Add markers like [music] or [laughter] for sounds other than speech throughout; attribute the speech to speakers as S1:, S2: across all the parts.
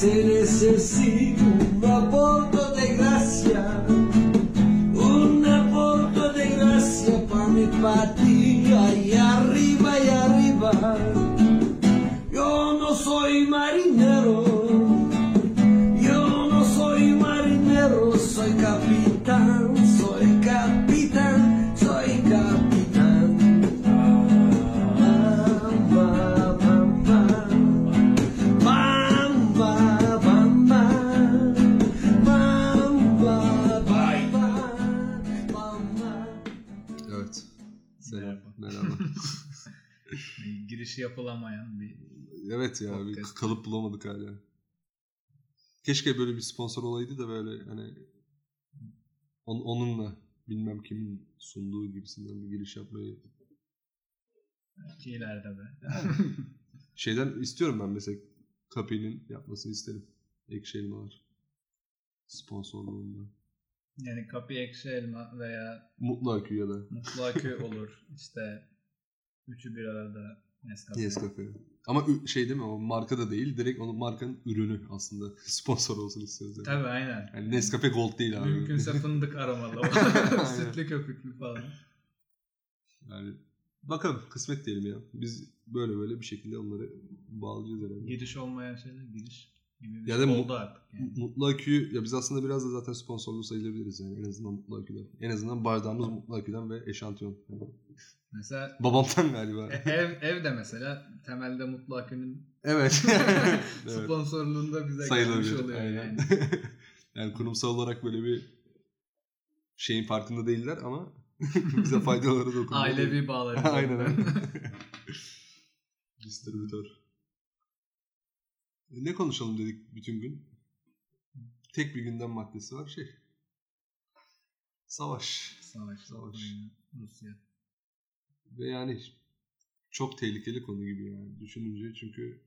S1: Se
S2: necessário. Girişi yapılamayan bir
S3: evet ya bir kalıp bulamadık hala. Keşke böyle bir sponsor olaydı da böyle hani on- onunla bilmem kimin sunduğu gibisinden bir giriş yapmayı
S2: belki ileride be. [laughs]
S3: şeyden istiyorum ben mesela Kapı'nın yapmasını isterim. Ekşi elmalar. Sponsorluğunda.
S2: Yani kapı ekşi elma veya
S3: Mutlu Akü ya da
S2: mutlu akü olur. İşte üçü bir arada Nescafe.
S3: Nescafe. Ama şey değil mi o marka da değil direkt onun markanın ürünü aslında [laughs] sponsor olsun istiyoruz. Yani.
S2: Tabii aynen.
S3: Yani Nescafe Gold değil abi.
S2: Mümkünse [laughs] fındık aromalı. [laughs] Sütlü köpüklü falan.
S3: Yani bakalım kısmet diyelim ya. Biz böyle böyle bir şekilde onları bağlayacağız herhalde.
S2: Giriş olmayan şeyler giriş gibi
S3: Ya
S2: şey
S3: da mu-
S2: oldu artık. Yani.
S3: Mutlu Akü'yü ya biz aslında biraz da zaten sponsorluğu sayılabiliriz yani en azından Mutlu Akü'den. En azından bardağımız Mutlu Akü'den ve eşantiyon.
S2: Mesela
S3: babamdan galiba.
S2: ev, ev de mesela temelde mutlu akünün
S3: evet. [laughs]
S2: sponsorluğunda bize gelmiş oluyor
S3: Aynen.
S2: yani. [laughs]
S3: yani kurumsal olarak böyle bir şeyin farkında değiller ama [laughs] bize faydaları dokunuyor.
S2: Ailevi bağları.
S3: Aynen öyle. Distribütör. E, Ne konuşalım dedik bütün gün? Tek bir gündem maddesi var şey. Savaş.
S2: Savaş.
S3: Savaş.
S2: Ukrayna, Rusya.
S3: Ve yani çok tehlikeli konu gibi yani düşününce çünkü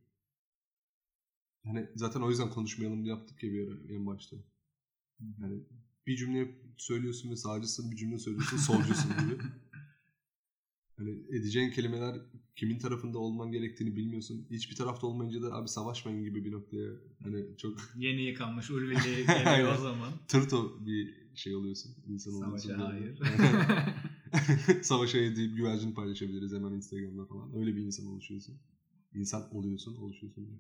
S3: hani zaten o yüzden konuşmayalım yaptık ya bir ara en başta. Yani bir cümle söylüyorsun ve sağcısın, bir cümle söylüyorsun solcusun gibi. [laughs] Hani edeceğin kelimeler kimin tarafında olman gerektiğini bilmiyorsun. Hiçbir tarafta olmayınca da abi savaşmayın gibi bir noktaya hani çok [laughs]
S2: Yeni yıkanmış ulvili [laughs] geliyor o zaman.
S3: tırto bir şey oluyorsun. insan.
S2: Savaşa hayır. [laughs]
S3: Savaşa deyip güvercin paylaşabiliriz hemen Instagram'da falan. Öyle bir insan oluşuyorsun. İnsan oluyorsun, oluşuyorsun. diye.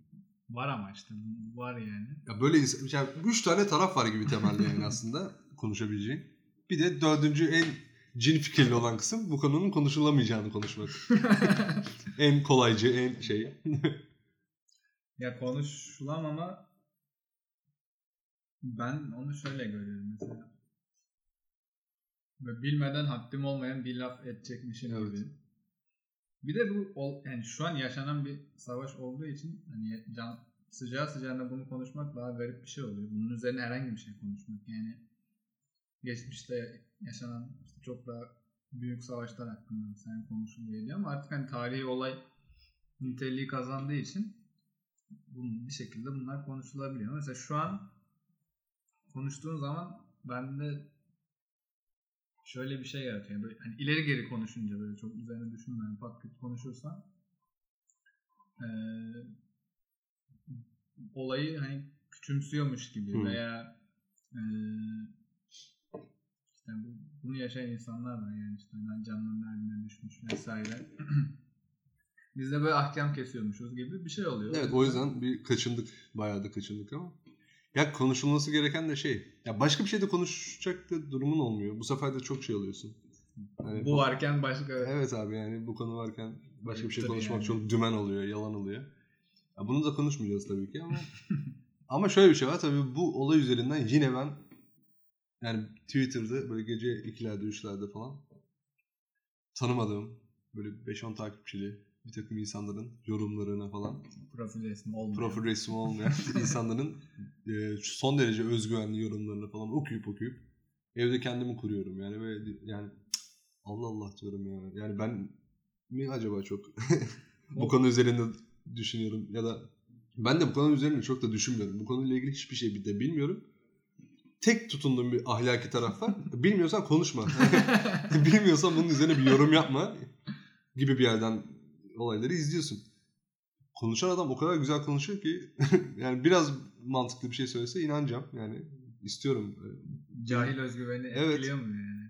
S2: var ama işte var yani.
S3: Ya böyle insan, yani üç tane taraf var gibi temelde yani aslında konuşabileceğin. Bir de dördüncü en cin fikirli olan kısım bu konunun konuşulamayacağını konuşmak. [laughs] en kolaycı, en şey. [laughs]
S2: Ya konuşulam ama ben onu şöyle görüyorum mesela. Böyle bilmeden haddim olmayan bir laf edecekmişim
S3: Evet.
S2: gibi. Bir de bu yani şu an yaşanan bir savaş olduğu için hani can, sıcağı sıcağına bunu konuşmak daha garip bir şey oluyor. Bunun üzerine herhangi bir şey konuşmak yani geçmişte yaşanan çok daha büyük savaşlar hakkında mesela konuşuluyor ama artık hani tarihi olay niteliği kazandığı için bunun bir şekilde bunlar konuşulabiliyor. Mesela şu an konuştuğun zaman bende şöyle bir şey yaratıyor. Böyle hani ileri geri konuşunca böyle çok üzerine düşünmeden pat küt konuşursan eee, olayı hani küçümsüyormuş gibi
S3: Hı.
S2: veya işte bu, bunu yaşayan insanlar var yani işte hani canının derdine düşmüş vesaire. [clears throat] Biz de böyle ahkam kesiyormuşuz gibi bir şey oluyor.
S3: Evet o yüzden bir kaçındık. Bayağı da kaçındık ama. Ya konuşulması gereken de şey. Ya başka bir şey de konuşacak da durumun olmuyor. Bu sefer de çok şey alıyorsun. Hani
S2: bu varken başka
S3: Evet abi yani bu konu varken başka bir şey konuşmak
S2: yani.
S3: çok dümen oluyor, yalan oluyor. Ya bunu da konuşmayacağız tabii ki ama [laughs] ama şöyle bir şey var tabii bu olay üzerinden yine ben yani Twitter'da böyle gece 2'lerde 3'lerde falan tanımadığım böyle 5-10 takipçili bir takım insanların yorumlarına falan
S2: profil resmi olmuyor.
S3: profil resmi olmayan [laughs] insanların e, son derece özgüvenli yorumlarını falan okuyup okuyup evde kendimi kuruyorum yani ve yani Allah Allah diyorum ya. Yani ben mi acaba çok [laughs] bu konu üzerinde düşünüyorum ya da ben de bu konu üzerinde çok da düşünmüyorum. Bu konuyla ilgili hiçbir şey de bilmiyorum. Tek tutunduğum bir ahlaki taraf var. Bilmiyorsan konuşma. [laughs] Bilmiyorsan bunun üzerine bir yorum yapma gibi bir yerden olayları izliyorsun. konuşan adam o kadar güzel konuşuyor ki [laughs] yani biraz mantıklı bir şey söylese inanacağım. Yani istiyorum.
S2: Cahil özgüveni
S3: Evet.
S2: etkiliyor mu yani?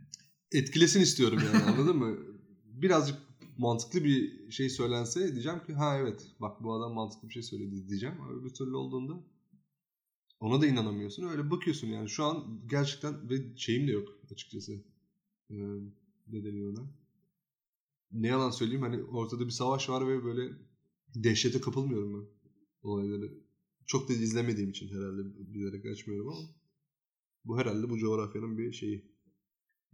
S3: Etkilesin istiyorum yani anladın mı? Birazcık mantıklı bir şey söylense diyeceğim ki ha evet bak bu adam mantıklı bir şey söyledi diyeceğim. Öbür türlü olduğunda ona da inanamıyorsun. Öyle bakıyorsun yani şu an gerçekten ve şeyim de yok açıkçası. Ee, ne deniyor ona? Ne yalan söyleyeyim hani ortada bir savaş var ve böyle dehşete kapılmıyorum ben olayları. Çok da izlemediğim için herhalde bilerek açmıyorum ama bu herhalde bu coğrafyanın bir şeyi. [laughs]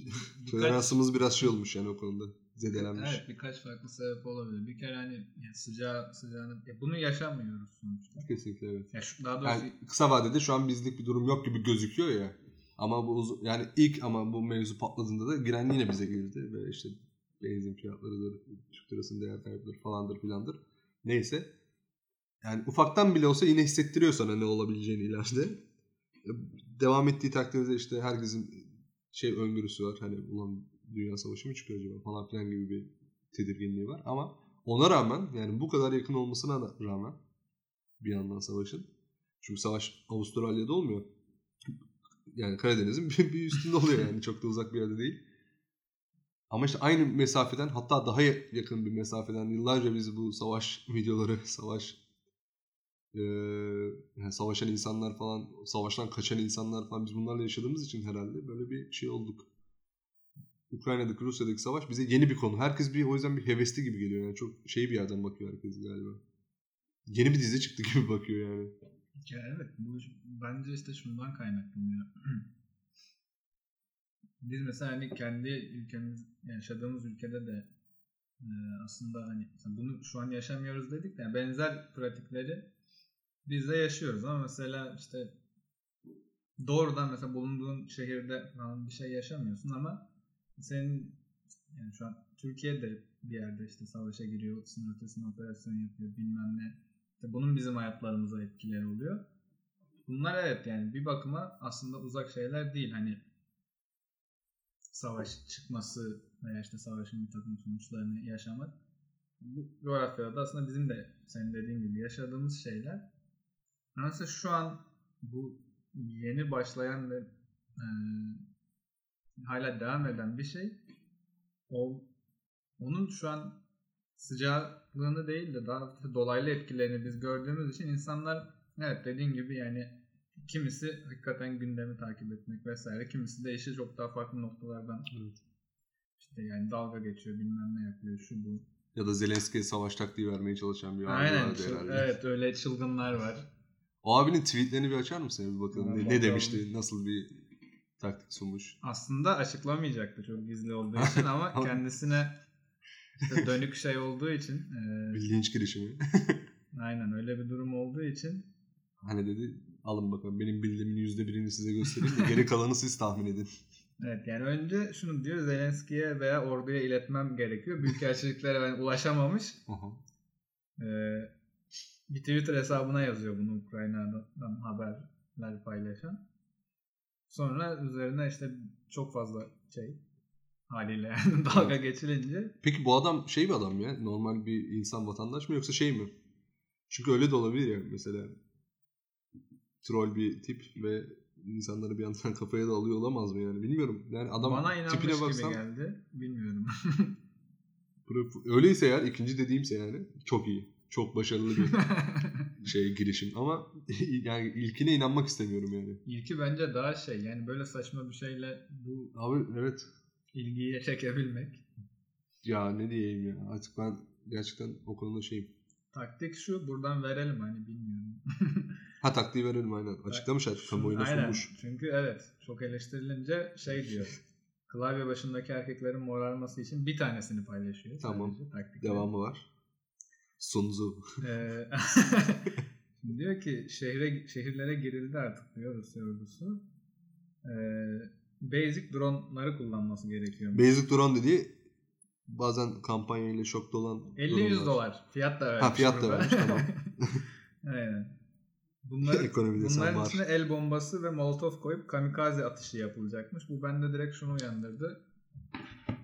S2: Birkaç-
S3: Toleransımız biraz şey olmuş yani o konuda. Zedelenmiş.
S2: Evet birkaç farklı sebep olabilir. Bir kere hani yani sıcağı sıcağını ya bunu yaşamıyoruz sonuçta.
S3: Kesinlikle evet.
S2: Ya şu, daha doğrusu
S3: Yani kısa vadede şu an bizlik bir durum yok gibi gözüküyor ya. Ama bu uzun, yani ilk ama bu mevzu patladığında da giren yine bize girdi ve işte benzin fiyatlarıdır, Türk lirasının değer kaybıdır falandır filandır. Neyse. Yani ufaktan bile olsa yine hissettiriyor sana ne olabileceğini ileride. Devam ettiği takdirde işte herkesin şey öngörüsü var. Hani ulan dünya savaşı mı çıkıyor acaba falan filan gibi bir tedirginliği var. Ama ona rağmen yani bu kadar yakın olmasına da rağmen bir yandan savaşın. Çünkü savaş Avustralya'da olmuyor. Yani Karadeniz'in [laughs] bir, bir üstünde oluyor yani. Çok da uzak bir yerde değil. Ama işte aynı mesafeden hatta daha yakın bir mesafeden yıllarca biz bu savaş videoları, [laughs] savaş eee, yani savaşan insanlar falan, savaştan kaçan insanlar falan biz bunlarla yaşadığımız için herhalde böyle bir şey olduk. Ukrayna'daki Rusya'daki savaş bize yeni bir konu. Herkes bir o yüzden bir hevesli gibi geliyor. Yani çok şey bir yerden bakıyor herkes galiba. Yeni bir dizi çıktı gibi [laughs] bakıyor yani.
S2: Ya evet bu bence işte şundan kaynaklanıyor. [clears throat] Biz mesela hani kendi ülkemiz yaşadığımız ülkede de e, aslında hani bunu şu an yaşamıyoruz dedik de yani benzer pratikleri biz de yaşıyoruz ama mesela işte doğrudan mesela bulunduğun şehirde falan bir şey yaşamıyorsun ama senin yani şu an Türkiye'de bir yerde işte savaşa giriyor, sınır ötesine operasyon yapıyor bilmem ne. İşte bunun bizim hayatlarımıza etkileri oluyor. Bunlar evet yani bir bakıma aslında uzak şeyler değil. Hani savaş çıkması veya işte savaşın bir takım sonuçlarını yaşamak. Bu coğrafyada aslında bizim de senin dediğin gibi yaşadığımız şeyler. Ama şu an bu yeni başlayan ve hala devam eden bir şey o onun şu an sıcaklığını değil de daha dolaylı etkilerini biz gördüğümüz için insanlar evet dediğin gibi yani kimisi hakikaten gündemi takip etmek vesaire kimisi de işi çok daha farklı noktalardan
S3: Evet.
S2: işte yani dalga geçiyor bilmem ne yapıyor şu bu.
S3: Ya da Zelenski'ye savaş taktiği vermeye çalışan bir abi
S2: Aynen
S3: vardı herhalde.
S2: evet öyle çılgınlar var.
S3: O abinin tweetlerini bir açar mısın? Bir bakalım. Ne, ne demişti? Nasıl bir taktik sunmuş?
S2: Aslında açıklamayacaktı çok gizli olduğu için ama [laughs] kendisine işte dönük şey olduğu için e,
S3: Bir linç girişimi. [laughs]
S2: aynen öyle bir durum olduğu için
S3: hani dedi alın bakalım benim bildiğimin yüzde birini size göstereyim de geri [laughs] kalanı siz tahmin edin.
S2: Evet yani önce şunu diyor Zelenski'ye veya orduya iletmem gerekiyor. Büyükelçiliklere ben ulaşamamış. Ee, bir Twitter hesabına yazıyor bunu Ukrayna'dan haberler paylaşan. Sonra üzerine işte çok fazla şey haliyle yani [laughs] dalga geçilince
S3: Peki bu adam şey bir adam ya? Normal bir insan vatandaş mı yoksa şey mi? Çünkü öyle de olabilir ya mesela. Troll bir tip ve insanları bir yandan [laughs] kafaya da alıyor olamaz mı yani? Bilmiyorum. Yani adam
S2: bana inanmış
S3: tipine
S2: gibi
S3: baksam
S2: geldi. Bilmiyorum. [laughs]
S3: Öyleyse eğer ikinci dediğimse yani çok iyi. Çok başarılı bir [laughs] şey girişim ama [laughs] yani ilkine inanmak istemiyorum yani.
S2: İlki bence daha şey yani böyle saçma bir şeyle bu
S3: Abi evet
S2: ilgiyi çekebilmek.
S3: ya ne diyeyim ya artık ben gerçekten o konuda şeyim.
S2: Taktik şu buradan verelim hani bilmiyorum. [laughs]
S3: Ha taktiği verelim aynen. Açıklamış artık kamuoyuna
S2: Aynen.
S3: sunmuş.
S2: Çünkü evet çok eleştirilince şey diyor. Klavye başındaki erkeklerin morarması için bir tanesini paylaşıyor.
S3: Tamam.
S2: sadece.
S3: Devamı var. Sun Tzu.
S2: Ee, [laughs] diyor ki şehre şehirlere girildi artık diyor Rusya ordusu. Ee, basic drone'ları kullanması gerekiyor.
S3: Basic drone dediği bazen kampanyayla şokta olan
S2: 50-100
S3: dronelar.
S2: dolar. Fiyat da vermiş.
S3: Ha, fiyat da vermiş, tamam. [laughs]
S2: Aynen. [laughs]
S3: Sen
S2: bunların
S3: var.
S2: içine el bombası ve molotof koyup kamikaze atışı yapılacakmış. Bu bende direkt şunu uyandırdı.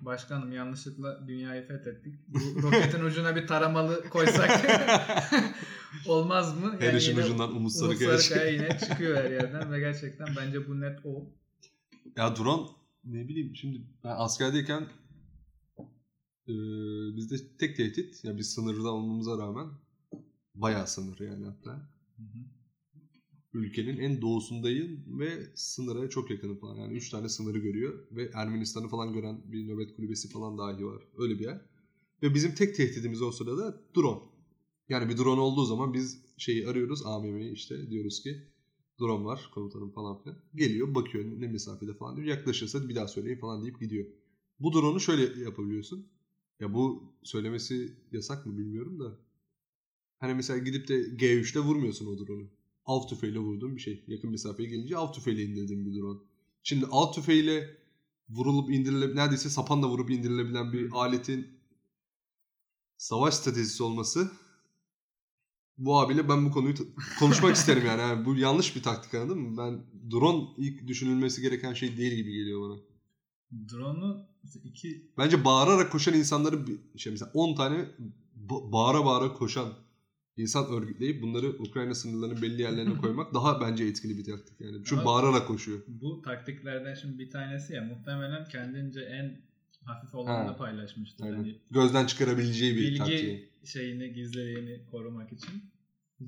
S2: Başkanım yanlışlıkla dünyayı fethettik. Bu roketin ucuna bir taramalı koysak [laughs] olmaz mı?
S3: Her işin ucundan Umut
S2: Umut
S3: Sarıkaya
S2: yine çıkıyor her yerden ve gerçekten bence bu net o.
S3: Ya drone ne bileyim şimdi ben askerdeyken e, bizde tek tehdit ya biz sınırda olmamıza rağmen bayağı sınır yani hatta. Ülkenin en doğusundayım ve sınıra çok yakınım falan. Yani 3 tane sınırı görüyor ve Ermenistan'ı falan gören bir nöbet kulübesi falan dahi var. Öyle bir yer. Ve bizim tek tehdidimiz o sırada drone. Yani bir drone olduğu zaman biz şeyi arıyoruz AMM'yi işte diyoruz ki drone var komutanım falan filan. Geliyor bakıyor ne mesafede falan diyor. Yaklaşırsa bir daha söyleyin falan deyip gidiyor. Bu drone'u şöyle yapabiliyorsun. Ya bu söylemesi yasak mı bilmiyorum da. Hani mesela gidip de G3'te vurmuyorsun o drone'u. Av tüfeğiyle vurduğun bir şey. Yakın mesafeye gelince av tüfeğiyle indirdiğin bir drone. Şimdi av tüfeğiyle vurulup indirilebilen, neredeyse sapanla vurup indirilebilen bir aletin savaş stratejisi olması bu abiyle ben bu konuyu konuşmak isterim yani. yani. Bu yanlış bir taktik anladın mı? Ben drone ilk düşünülmesi gereken şey değil gibi geliyor bana.
S2: Drone'u iki
S3: Bence bağırarak koşan insanları şey mesela 10 tane ba- bağıra bağıra koşan insan örgütleyip bunları Ukrayna sınırlarının belli yerlerine [laughs] koymak daha bence etkili bir taktik yani. Çünkü bağırarak koşuyor.
S2: bu taktiklerden şimdi bir tanesi ya muhtemelen kendince en hafif olanını
S3: Ha.
S2: paylaşmıştır.
S3: Aynen.
S2: Hani
S3: Gözden çıkarabileceği bir
S2: bilgi
S3: taktiği.
S2: şeyini gizliliğini korumak için.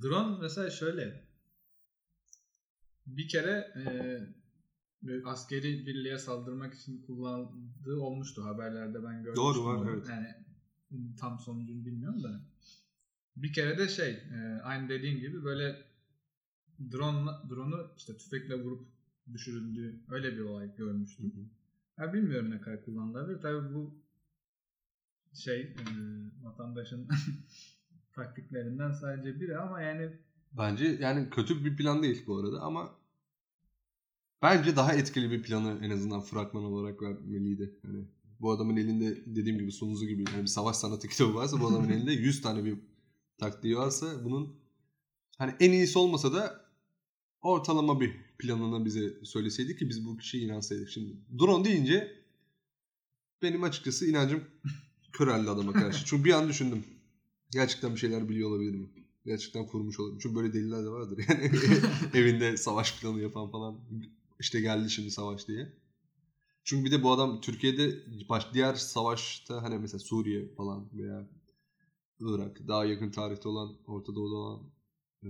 S2: Drone mesela şöyle bir kere e, askeri birliğe saldırmak için kullanıldığı olmuştu haberlerde ben görmüştüm.
S3: Doğru var,
S2: onu.
S3: evet.
S2: Yani tam sonucunu bilmiyorum da. Bir kere de şey e, aynı dediğin gibi böyle drone drone'u işte tüfekle vurup düşürüldüğü öyle bir olay görmüştüm. Ya bilmiyorum ne kadar kullanılabilir. Tabii bu şey e, vatandaşın [laughs] taktiklerinden sadece biri ama yani
S3: Bence yani kötü bir plan değil bu arada ama bence daha etkili bir planı en azından fragman olarak vermeliydi. Yani bu adamın elinde dediğim gibi sunuzu gibi yani bir savaş sanatı kitabı varsa bu adamın [laughs] elinde 100 tane bir taktiği varsa bunun hani en iyisi olmasa da ortalama bir planını bize söyleseydi ki biz bu kişiye inansaydık. Şimdi drone deyince benim açıkçası inancım [laughs] köreldi adama karşı. Çünkü bir an düşündüm. Gerçekten bir şeyler biliyor olabilir mi? Gerçekten kurmuş olabilir. Çünkü böyle deliler de vardır yani. [laughs] Evinde savaş planı yapan falan. İşte geldi şimdi savaş diye. Çünkü bir de bu adam Türkiye'de baş, diğer savaşta hani mesela Suriye falan veya Irak daha yakın tarihte olan Orta Doğu'da olan e,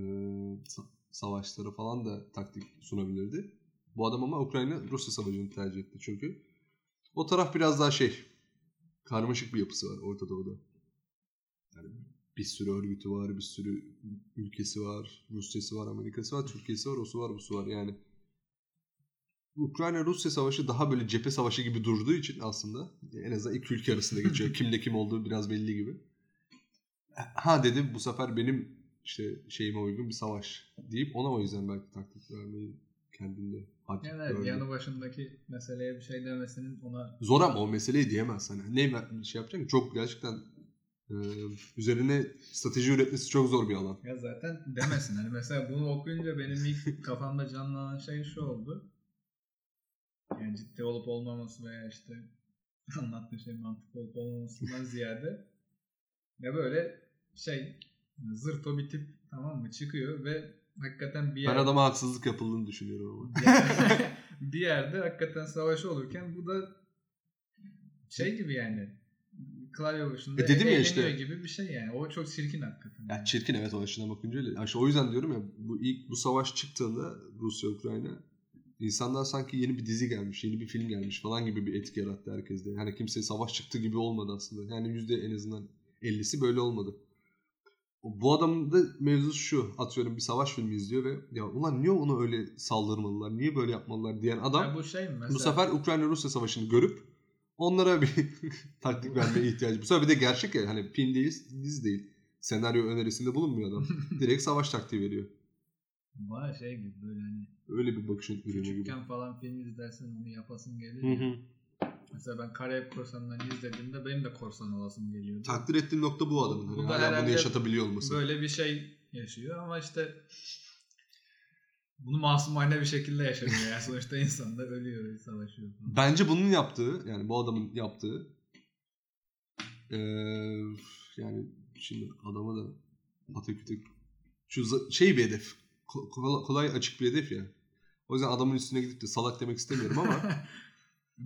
S3: sa- savaşları falan da taktik sunabilirdi. Bu adam ama Ukrayna Rusya savaşını tercih etti çünkü. O taraf biraz daha şey karmaşık bir yapısı var Orta Doğu'da. Yani bir sürü örgütü var, bir sürü ülkesi var, Rusya'sı var, Amerika'sı var, Türkiye'si var, osu var, busu var. Yani Ukrayna-Rusya savaşı daha böyle cephe savaşı gibi durduğu için aslında en azından iki ülke arasında geçiyor. [laughs] Kimle kim olduğu biraz belli gibi. Ha dedim bu sefer benim işte şeyime uygun bir savaş deyip ona o yüzden belki taktik vermeyi kendinde hak
S2: yani evet,
S3: gördü.
S2: yanı başındaki meseleye bir şey demesinin ona
S3: Zor ama o meseleyi diyemez hani. Ne şey yapacak? Çok gerçekten e, üzerine strateji üretmesi çok zor bir alan.
S2: ya zaten demesin. Hani mesela bunu okuyunca benim ilk kafamda canlanan şey şu oldu. Yani ciddi olup olmaması veya işte anlattığı şey mantıklı olup olmamasından ziyade ya böyle şey zırto bir tip tamam mı çıkıyor ve hakikaten bir
S3: Ben
S2: yer,
S3: adama haksızlık yapıldığını düşünüyorum ama. [laughs]
S2: bir yerde hakikaten savaş olurken bu da şey gibi yani klavye başında
S3: E dedim ya işte.
S2: gibi bir şey yani. O çok çirkin hakikaten.
S3: Ya çirkin evet o açıdan bakınca öyle. Ya işte o yüzden diyorum ya bu ilk bu savaş çıktığında Rusya Ukrayna insanlar sanki yeni bir dizi gelmiş, yeni bir film gelmiş falan gibi bir etki yarattı herkeste. Yani kimse savaş çıktı gibi olmadı aslında. Yani yüzde en azından 50'si böyle olmadı. Bu adamın da mevzusu şu. Atıyorum bir savaş filmi izliyor ve ya ulan niye onu öyle saldırmalılar, niye böyle yapmalılar diyen adam
S2: Ya bu şey mi mesela?
S3: bu sefer Ukrayna-Rusya savaşını görüp onlara bir [laughs] taktik vermeye ihtiyacı. Bu sefer bir de gerçek ya hani film değil, dizi değil. Senaryo önerisinde bulunmuyor adam. [laughs] Direkt savaş taktiği veriyor.
S2: Baya şey gibi böyle hani
S3: Öyle bir bakışın ürünü gibi.
S2: küçükken falan film izlersin onu yapasın gelir.
S3: Hı
S2: ya. Mesela ben Karayip Korsanları'nı izlediğimde benim de korsan olasım geliyordu.
S3: Takdir ettiğim nokta bu adamın.
S2: Bu
S3: Hani
S2: da
S3: hala bunu yaşatabiliyor olması.
S2: Böyle bir şey yaşıyor ama işte bunu masumane bir şekilde yaşanıyor. Yani sonuçta insanlar ölüyor, savaşıyor. falan.
S3: Bence bunun yaptığı yani bu adamın yaptığı eee, yani şimdi adama da Ataküte şu şey bir hedef. Ko- Kolay, kolay açık bir hedef ya. O yüzden adamın üstüne gidip de salak demek istemiyorum ama [laughs]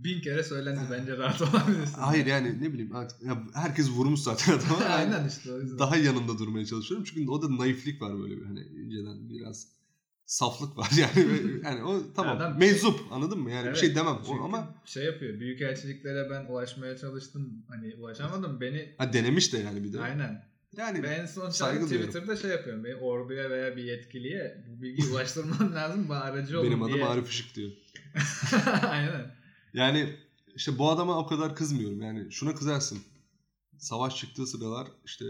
S2: Bin kere söylendi bence rahat olabilirsin.
S3: hayır yani ne bileyim artık ya herkes vurmuş zaten adama. [laughs]
S2: Aynen işte o yüzden.
S3: Daha yanında durmaya çalışıyorum. Çünkü o da naiflik var böyle bir hani inceden biraz saflık var [laughs] yani. Yani o tamam
S2: Adam-
S3: meczup anladın mı? Yani bir
S2: Evet,
S3: şey demem o ama
S2: şey yapıyor. Büyükelçiliklere ben ulaşmaya çalıştım. Hani ulaşamadım. Beni
S3: ha, denemiş de yani bir de.
S2: aynen.
S3: Yani
S2: Ve en son
S3: saygı.
S2: Twitter'da şey yapıyorum. Beni orduya veya bir yetkiliye bu bilgiyi ulaştırmam [laughs] lazım. Bana aracı olun
S3: benim adım
S2: diye.
S3: Arif Işık diyor.
S2: aynen.
S3: Yani işte bu adama o kadar kızmıyorum. Yani şuna kızarsın. Savaş çıktığı sıralar işte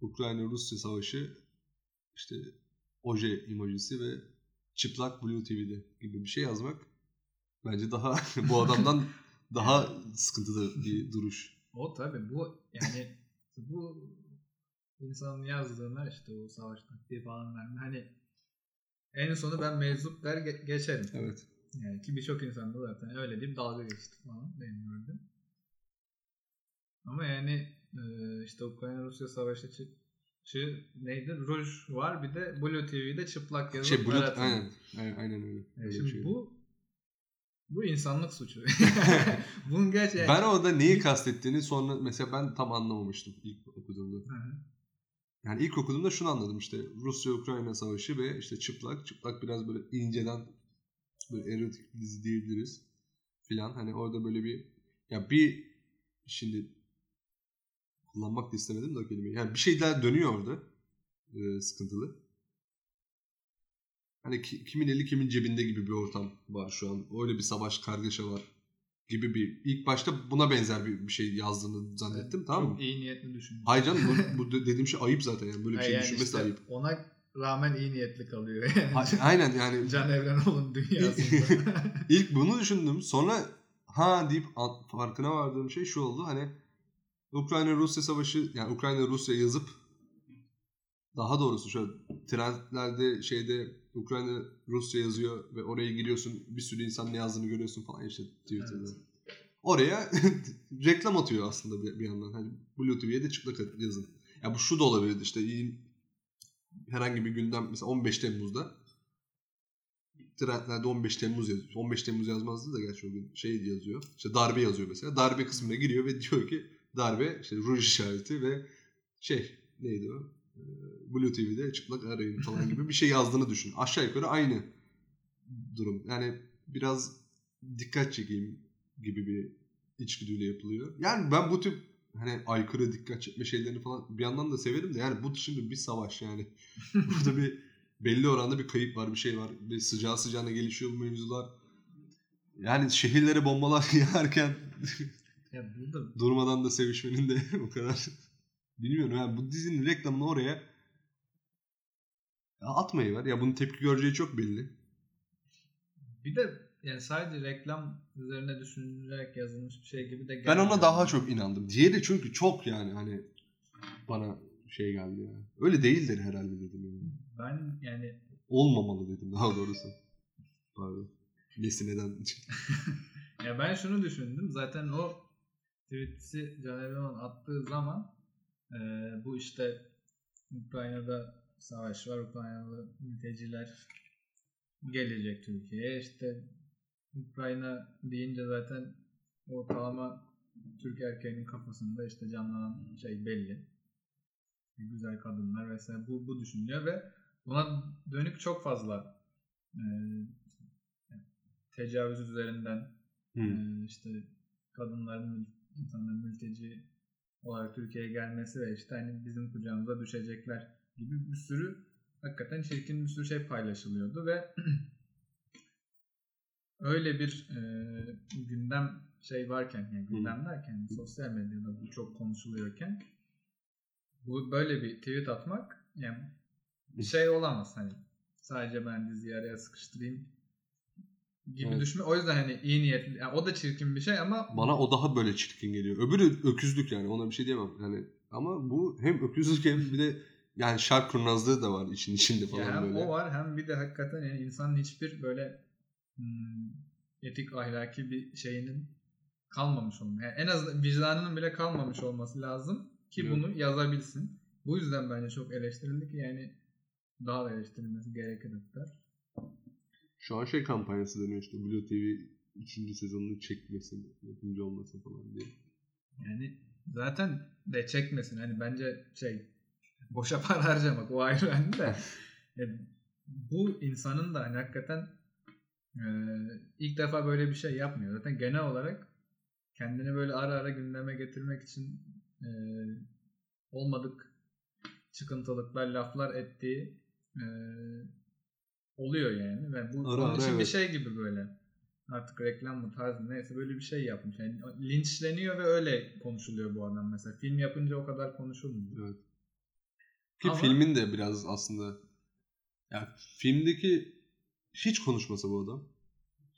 S3: Ukrayna-Rusya savaşı işte oje emojisi ve çıplak Blue TV'de gibi bir şey yazmak bence daha [laughs] bu adamdan [laughs] daha sıkıntılı bir duruş.
S2: O tabii bu yani bu insanın yazdığına işte o savaş taktiği falan verme. Hani en sonu ben meczup der ge- geçerim.
S3: Evet.
S2: Yani ki birçok insan da zaten öyle deyip dalga geçti falan benim gördüğüm. Ama yani e, işte Ukrayna-Rusya savaşı çı- çı- neydi? Ruj var bir de Blue TV'de çıplak yazıp
S3: Şey Blue aynen, aynen aynen öyle.
S2: Yani
S3: Öyle bir
S2: şimdi
S3: şey.
S2: bu bu insanlık suçu. [laughs] [laughs] Bunun yani,
S3: Ben orada neyi kastettiğini sonra mesela ben tam anlamamıştım ilk okuduğumda.
S2: Hı hı.
S3: Yani ilk okuduğumda şunu anladım işte Rusya-Ukrayna savaşı ve işte çıplak. Çıplak biraz böyle inceden böyle erotik bir dizi diyebiliriz filan. Hani orada böyle bir ya bir şimdi kullanmak da istemedim de o kelimeyi. Yani bir şeyler dönüyor orada e, sıkıntılı. Hani ki- kimin eli kimin cebinde gibi bir ortam var şu an. Öyle bir savaş kargaşa var gibi bir ilk başta buna benzer bir, bir şey yazdığını zannettim tamam mı?
S2: İyi niyetli düşündüm.
S3: Hayır canım bu, [laughs] bu de- dediğim şey ayıp zaten yani böyle bir şey
S2: yani
S3: düşünmesi
S2: işte
S3: ayıp.
S2: Ona rağmen iyi niyetli kalıyor. Yani.
S3: Aynen yani [laughs]
S2: Can Evrenoğlu'nun dünyasında. [laughs]
S3: ilk bunu düşündüm sonra ha deyip farkına vardığım şey şu oldu hani Ukrayna Rusya savaşı yani Ukrayna Rusya yazıp daha doğrusu şöyle trendlerde şeyde Ukrayna Rusya yazıyor ve oraya giriyorsun bir sürü insan ne yazdığını görüyorsun falan işte Twitter'da.
S2: Evet.
S3: Oraya [laughs] reklam atıyor aslında bir, bir yandan. Hani Blue TV'ye de çıplak yazın. Ya bu şu da olabilir işte herhangi bir gündem mesela 15 Temmuz'da trendlerde 15 Temmuz yazıyor. 15 Temmuz yazmazdı da gerçi o gün şey yazıyor. İşte darbe yazıyor mesela. Darbe kısmına giriyor ve [laughs] diyor ki darbe işte ruj işareti ve şey neydi o? Ee, Blue TV'de çıplak arayın falan gibi bir şey [laughs] yazdığını düşün. Aşağı yukarı aynı durum. Yani biraz dikkat çekeyim gibi bir içgüdüyle yapılıyor. Yani ben bu tip hani aykırı dikkat çekme şeylerini falan bir yandan da severim de yani bu şimdi bir savaş yani. [laughs] Burada bir belli oranda bir kayıp var, bir şey var. Bir sıcağı sıcağına gelişiyor bu mevzular. Yani şehirlere bombalar [laughs] yağarken
S2: ya burada
S3: durmadan da sevişmenin de [laughs] o kadar bilmiyorum yani bu dizinin reklamını oraya ya atmayı var. Ya bunun tepki göreceği çok belli.
S2: bir de yani sadece reklam üzerine düşünülerek yazılmış bir şey gibi de
S3: Ben
S2: gelmiyor.
S3: ona daha çok inandım. Diğeri çünkü çok yani hani bana şey geldi yani. Öyle değildir herhalde dedim yani.
S2: Ben yani
S3: Olmamalı dedim daha doğrusu. Pardon. Nesi neden? [laughs]
S2: ya ben şunu düşündüm. Zaten o tweet'i Can Evren'in attığı zaman e, bu işte Ukrayna'da savaş var. Ukraynalı mülteciler gelecek Türkiye'ye. İşte Ukrayna deyince zaten ortalama Türk erkeğinin kafasında işte canlanan şey belli. Güzel kadınlar vesaire bu, bu düşünülüyor ve buna dönük çok fazla e, tecavüz üzerinden ee, işte kadınların, insanların mülteci olarak Türkiye'ye gelmesi ve işte hani bizim kucağımıza düşecekler gibi bir sürü hakikaten çirkin bir sürü şey paylaşılıyordu ve [clears throat] öyle bir e, gündem şey varken yani gündem derken sosyal medyada bu çok konuşuluyorken bu böyle bir tweet atmak yani bir şey olamaz hani sadece ben diziyi araya sıkıştırayım gibi
S3: Evet.
S2: düşünme. O yüzden hani iyi niyetli. yani o da çirkin bir şey ama
S3: Bana o daha böyle çirkin geliyor. Öbürü öküzlük yani ona bir şey diyemem. Yani ama bu hem öküzlük hem bir de yani şark kurnazlığı da var işin içinde falan
S2: Ya hem
S3: böyle.
S2: o var hem bir de hakikaten yani insanın hiçbir böyle etik ahlaki bir şeyinin kalmamış olması. Yani en azından vicdanının bile kalmamış olması lazım ki
S3: Evet.
S2: bunu yazabilsin. Bu yüzden bence çok eleştirildi ki yani daha da eleştirilmesi gerekir hatta.
S3: Şu an şey kampanyası dönüyor işte Blue TV 3. sezonunu çekmesi, yapımcı olması falan diye.
S2: Yani zaten de çekmesin. Hani bence şey boşa [laughs] para harcamak o ayrı hani de. [laughs] E, bu insanın da hani hakikaten e, ilk defa böyle bir şey yapmıyor. Zaten genel olarak kendini böyle ara ara gündeme getirmek için e, olmadık çıkıntılıklar, laflar ettiği e, oluyor yani. Ve bu
S3: Ara
S2: onun için bir
S3: evet.
S2: şey gibi böyle. Artık reklam mı tarz mı neyse böyle bir şey yapmış. Yani linçleniyor ve öyle konuşuluyor bu adam mesela. Film yapınca o kadar konuşulmuyor.
S3: Evet. Ki
S2: Ama-
S3: filmin de biraz aslında ya filmdeki hiç konuşmasa bu adam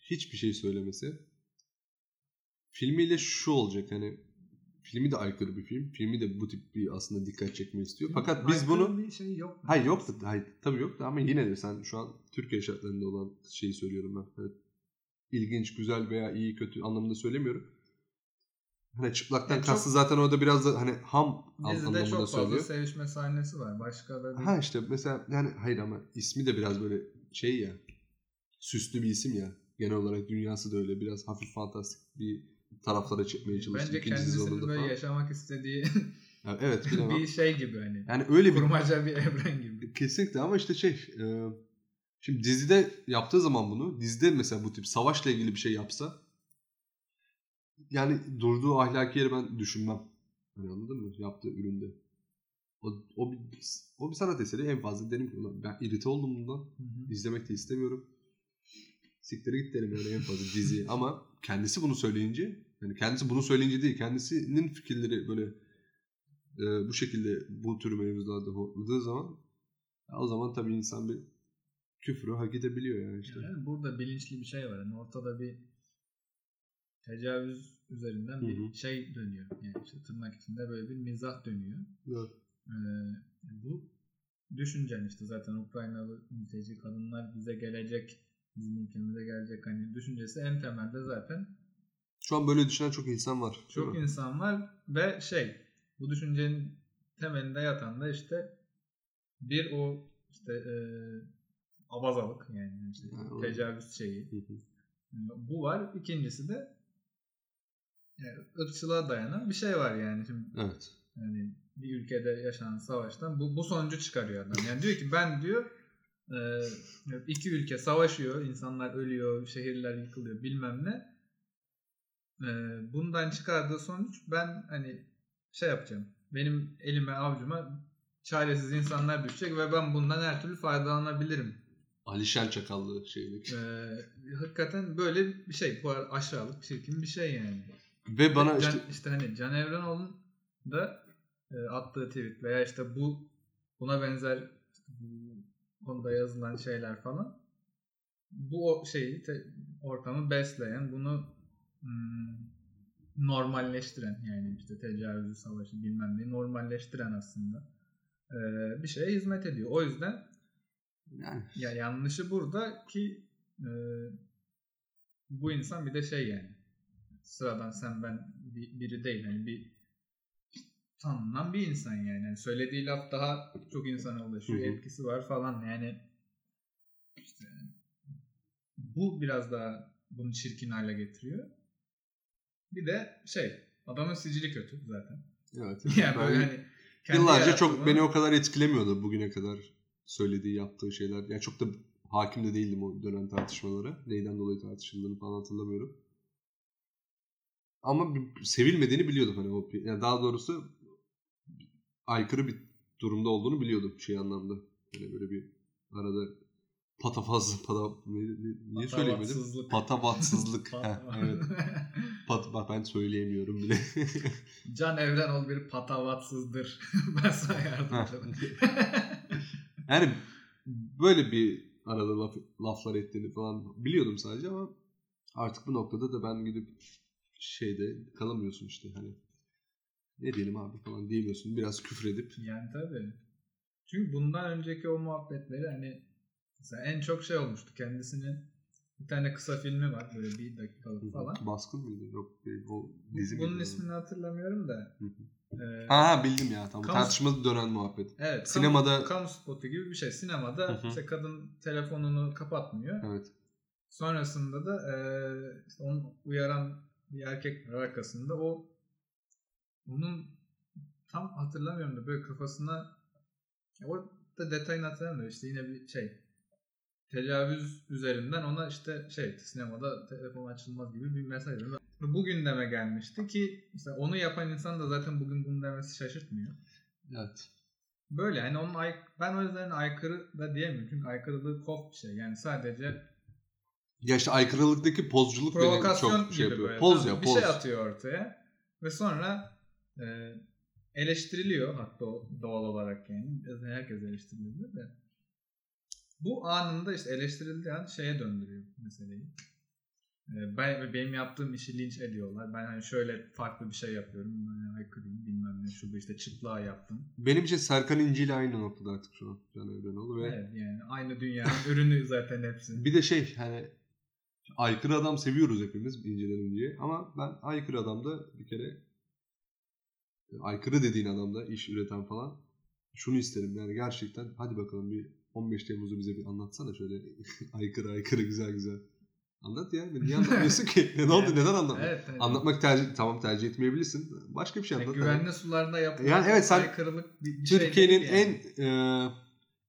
S3: hiçbir şey söylemesi filmiyle şu olacak hani filmi de aykırı bir film. Filmi de bu tip bir aslında dikkat çekmeyi istiyor. Fakat biz bunu
S2: bir şey yok.
S3: Hayır yoktu. Hayır, tabii yoktu ama yine de sen şu an Türkiye şartlarında olan şeyi söylüyorum ben. Evet. İlginç, güzel veya iyi, kötü anlamında söylemiyorum. Hani çıplaktan
S2: Yani
S3: kastı zaten orada biraz da hani ham
S2: Dizide
S3: anlamında
S2: çok fazla
S3: söylüyor.
S2: sevişme sahnesi var. Başka da bir...
S3: Ha işte mesela yani hayır ama ismi de biraz böyle şey ya süslü bir isim ya. Genel olarak dünyası da öyle biraz hafif fantastik bir taraflara çekmeye çalıştı.
S2: Bence
S3: İkinci
S2: kendisinin
S3: sezonda
S2: böyle
S3: falan.
S2: yaşamak istediği [laughs]
S3: Yani evet bir [laughs]
S2: şey gibi hani.
S3: yani öyle bir
S2: Kurmaca bir evren gibi.
S3: Kesinlikle ama işte şey e, şimdi dizide yaptığı zaman bunu dizide mesela bu tip savaşla ilgili bir şey yapsa yani durduğu ahlaki yeri ben düşünmem. Hani anladın mı? Yaptığı üründe. O, o, bir, o bir sanat eseri en fazla derim ki "Ulan ben irite oldum bundan.
S2: Hı hı.
S3: İzlemek de istemiyorum. Siktir git derim yani en fazla diziyi. Ama kendisi bunu söyleyince yani kendisi bunu söyleyince değil kendisinin fikirleri böyle e, bu şekilde bu tür mevzularda hortladığı zaman ya o zaman tabii insan bir küfrü hak edebiliyor yani işte.
S2: Yani burada bilinçli bir şey var. Yani ortada bir tecavüz üzerinden
S3: Hı
S2: bir
S3: hı.
S2: şey dönüyor. Yani işte tırnak içinde böyle bir mizah dönüyor.
S3: Evet.
S2: Ee, bu düşüncen işte zaten Ukraynalı mülteci kadınlar bize gelecek, bizim ülkemize gelecek hani düşüncesi en temelde zaten
S3: Şu an böyle düşünen çok insan var.
S2: çok insan var ve şey bu düşüncenin temelinde yatan da işte bir o işte e, abazalık yani işte
S3: Yani
S2: tecavüz şeyi.
S3: Hı hı.
S2: Bu var. İkincisi de yani ırkçılığa dayanan bir şey var yani. Şimdi
S3: Evet.
S2: yani bir ülkede yaşanan savaştan bu, bu sonucu çıkarıyor adam. Yani diyor ki ben diyor e, iki ülke savaşıyor, insanlar ölüyor, şehirler yıkılıyor bilmem ne. E, bundan çıkardığı sonuç ben hani şey yapacağım. Benim elime avucuma çaresiz insanlar düşecek ve ben bundan her türlü faydalanabilirim.
S3: Alişan Çakallı şeylik.
S2: E, hakikaten böyle bir şey. Bu arada aşağılık, çirkin bir şey yani.
S3: Ve bana
S2: Can,
S3: işte
S2: işte hani Can Evrenoğlu'nun da e, attığı tweet veya işte bu buna benzer işte bu konuda yazılan şeyler falan. Bu şeyi te- ortamı besleyen bunu hmm, normalleştiren yani işte tecavüzü savaşı bilmem neyi normalleştiren aslında e, bir şeye hizmet ediyor. O yüzden
S3: yani.
S2: Ya yanlışı burada ki e, bu insan bir de şey yani sıradan sen ben bir- biri değil. Hani bir tanınan bir insan yani. Yani söylediği laf daha çok insana ulaşıyor
S3: Hı hı.
S2: etkisi var falan yani işte bu biraz daha bunu çirkin hale getiriyor. Bir de şey adamın sicili kötü zaten.
S3: evet. [laughs]
S2: Yani
S3: Ben
S2: böyle hani
S3: yıllarca çok beni o kadar etkilemiyordu bugüne kadar söylediği yaptığı şeyler. Yani çok da hakim de değildim o dönem tartışmalara. Neyden dolayı tartışıldığını falan hatırlamıyorum. Ama sevilmediğini biliyordum hani o yani daha doğrusu aykırı bir durumda olduğunu biliyordum şey anlamda. Yani böyle bir arada patafaz [laughs] pata ne, ne, niye söyleyemedim?
S2: Patavatsızlık. Pat- [laughs]
S3: evet. Pat, bak ben söyleyemiyorum bile. [laughs]
S2: Can Evrenol bir patavatsızdır. ben sana yardımcı olayım.
S3: Yani böyle bir arada laf, laflar ettiğini falan biliyordum sadece ama artık bu noktada da ben gidip şeyde kalamıyorsun işte hani ne diyelim abi falan diyemiyorsun. Biraz küfür edip
S2: yani tabii. Çünkü bundan önceki o muhabbetleri hani mesela en çok şey olmuştu kendisinin bir tane kısa filmi var böyle bir dakikalık falan.
S3: Baskın mıydı? Yok. O dizi
S2: Bunun
S3: miydi?
S2: ismini hatırlamıyorum da. E,
S3: Ha ha, bildim ya tamam.
S2: Kamu-
S3: Tartışmalı dönen muhabbet.
S2: evet.
S3: sinemada-
S2: Kamu, kamu spotu gibi bir şey. Sinemada
S3: Hı hı.
S2: işte kadın telefonunu kapatmıyor.
S3: Evet.
S2: Sonrasında da e, işte onu uyaran bir erkek var arkasında. O onun tam hatırlamıyorum da böyle kafasına orada detayını hatırlamıyorum işte yine bir şey tecavüz üzerinden ona işte şey sinemada telefon açılmaz gibi bir mesaj var. Bu gündeme gelmişti ki mesela onu yapan insan da zaten bugün bunu demesi şaşırtmıyor.
S3: Evet.
S2: Böyle hani onun ay- ben o yüzden aykırı da diyemiyorum çünkü aykırılığı kof bir şey. Yani sadece
S3: Ya işte aykırılıktaki pozculuk beni çok şey yapıyor.
S2: böyle.
S3: Poz
S2: Tamam,
S3: ya
S2: bir
S3: poz.
S2: şey atıyor ortaya ve sonra e, eleştiriliyor hatta doğal olarak yani. Herkes eleştiriliyor de. Bu anında işte eleştirildiği an şeye döndürüyor meseleyi. E, ben benim yaptığım işi linç ediyorlar. Ben hani şöyle farklı bir şey yapıyorum. Ben aykırıyım bilmem ne şu bu işte çıplığa yaptım.
S3: Benim için Serkan İnci ile aynı noktada artık şu an. Can Evrenoğlu ve
S2: Evet yani aynı dünyanın [laughs] ürünü zaten hepsi.
S3: bir de şey hani aykırı adam seviyoruz hepimiz İnci'den İnci'ye ama ben aykırı adamda bir kere aykırı dediğin adamda iş üreten falan şunu isterim yani gerçekten hadi bakalım bir 15 Temmuz'u bize bir anlatsana şöyle [laughs] aykırı aykırı güzel güzel. Anlat ya. Niye anlatmıyorsun ki? Ne oldu? Neden anlatmıyorsun?
S2: Evet, hani-
S3: Anlatmak tercih tamam tercih etmeyebilirsin. Başka bir şey
S2: Yani
S3: anlat.
S2: güvenli sularda yapılan
S3: Yani evet, sen
S2: aykırılık bir, bir şey
S3: Türkiye'nin
S2: yani.
S3: en e,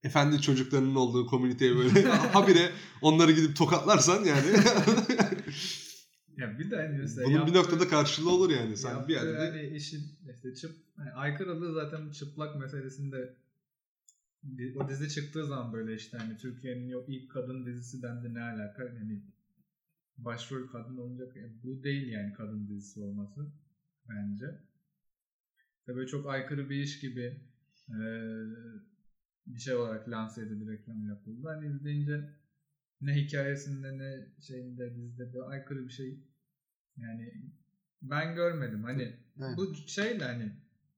S3: efendi çocuklarının olduğu komüniteye böyle [laughs] habire onları gidip tokatlarsan yani [laughs]
S2: Ya bir de hani mesela
S3: bunun bir
S2: yaptığı-
S3: noktada karşılığı olur yani. Sen bir yerde de-
S2: hani işin işte çıp hani aykırılığı zaten çıplak meselesinde o dizi çıktığı zaman böyle işte hani Türkiye'nin yok ilk kadın dizisi dendi ne alaka yani başrol kadın olacak yani bu değil yani kadın dizisi olması bence. İşte böyle çok aykırı bir iş gibi eee, bir şey olarak lanse edildi reklam yapıldı. Hani izleyince ne hikayesinde ne şeyinde dizide bir aykırı bir şey yani ben görmedim. Hani
S3: Evet.
S2: bu şeyle hani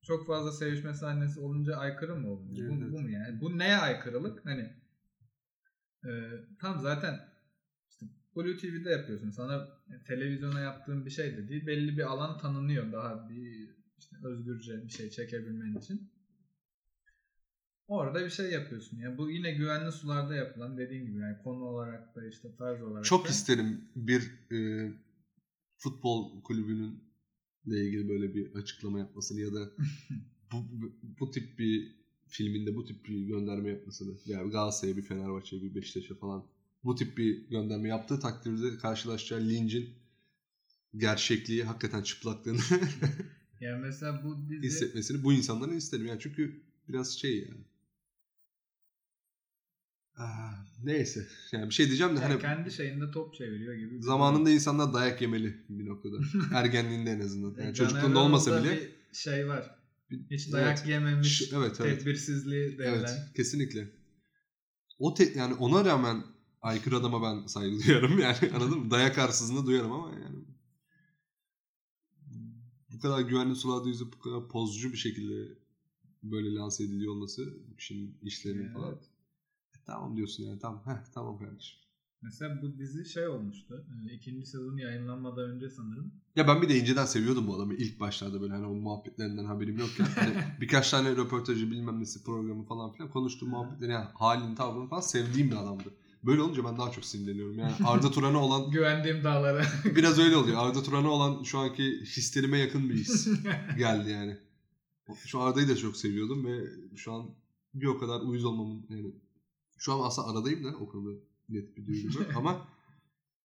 S2: çok fazla sevişme sahnesi olunca aykırı mı?
S3: Evet,
S2: bu, bu mu yani? Bu neye aykırılık? Hani e, tam zaten işte Blue TV'de yapıyorsun. Sana televizyona yaptığın bir şey de değil. Belli bir alan tanınıyor daha bir işte özgürce bir şey çekebilmen için. Orada bir şey yapıyorsun. Yani bu yine güvenli sularda yapılan dediğin gibi yani konu olarak da işte tarz olarak
S3: çok
S2: da.
S3: isterim bir e, futbol kulübünün ile ilgili böyle bir açıklama yapmasını ya da [laughs] bu, bu, bu tip bir filminde bu tip bir gönderme yapmasını yani Galatasaray'a bir Fenerbahçe'ye bir Beşiktaş'a falan bu tip bir gönderme yaptığı takdirde karşılaşacağı lincin gerçekliği hakikaten çıplaklığını [laughs]
S2: Yani mesela bu dizi
S3: hissetmesini bu insanların isterim yani çünkü biraz şey yani neyse yani bir şey diyeceğim de
S2: yani
S3: hani
S2: kendi şeyinde top çeviriyor gibi.
S3: Zamanında insanlar dayak yemeli bir noktada. [laughs] Ergenliğinde en azından. Yani
S2: Can
S3: çocukluğunda olmasa bile.
S2: bir şey var. Hiç
S3: evet.
S2: dayak yememiş,
S3: Ş- evet, evet.
S2: tedbirsizliği denilen.
S3: Evet, kesinlikle. O te- yani ona rağmen aykırı adama ben saygı [laughs] duyarım yani anladın mı? Dayak arsızlığını duyarım ama yani bu kadar güvenli sularda yüzüp bu kadar pozcu bir şekilde böyle lanse ediliyor olması işin işlerinin
S2: Evet.
S3: falan. Tamam diyorsun yani tamam. Heh, tamam kardeşim.
S2: Mesela bu dizi şey olmuştu. e, ikinci sezon yayınlanmadan önce sanırım.
S3: Ya ben bir de inceden seviyordum bu adamı ilk başlarda böyle hani o muhabbetlerinden haberim yokken. Hani [laughs] birkaç tane röportajı bilmem nesi programı falan filan konuştuğum muhabbetleri yani halini tavrını falan sevdiğim bir adamdı. Böyle olunca ben daha çok sinirleniyorum. Yani Arda Turan'a olan [laughs]
S2: Güvendiğim dağlara. [laughs]
S3: biraz öyle oluyor. Arda Turan'a olan şu anki hislerime yakın bir his geldi yani. Şu Arda'yı da çok seviyordum ve şu an bir o kadar uyuz olmamın yani şu an aslında aradayım da o konuda net bir duygum yok ama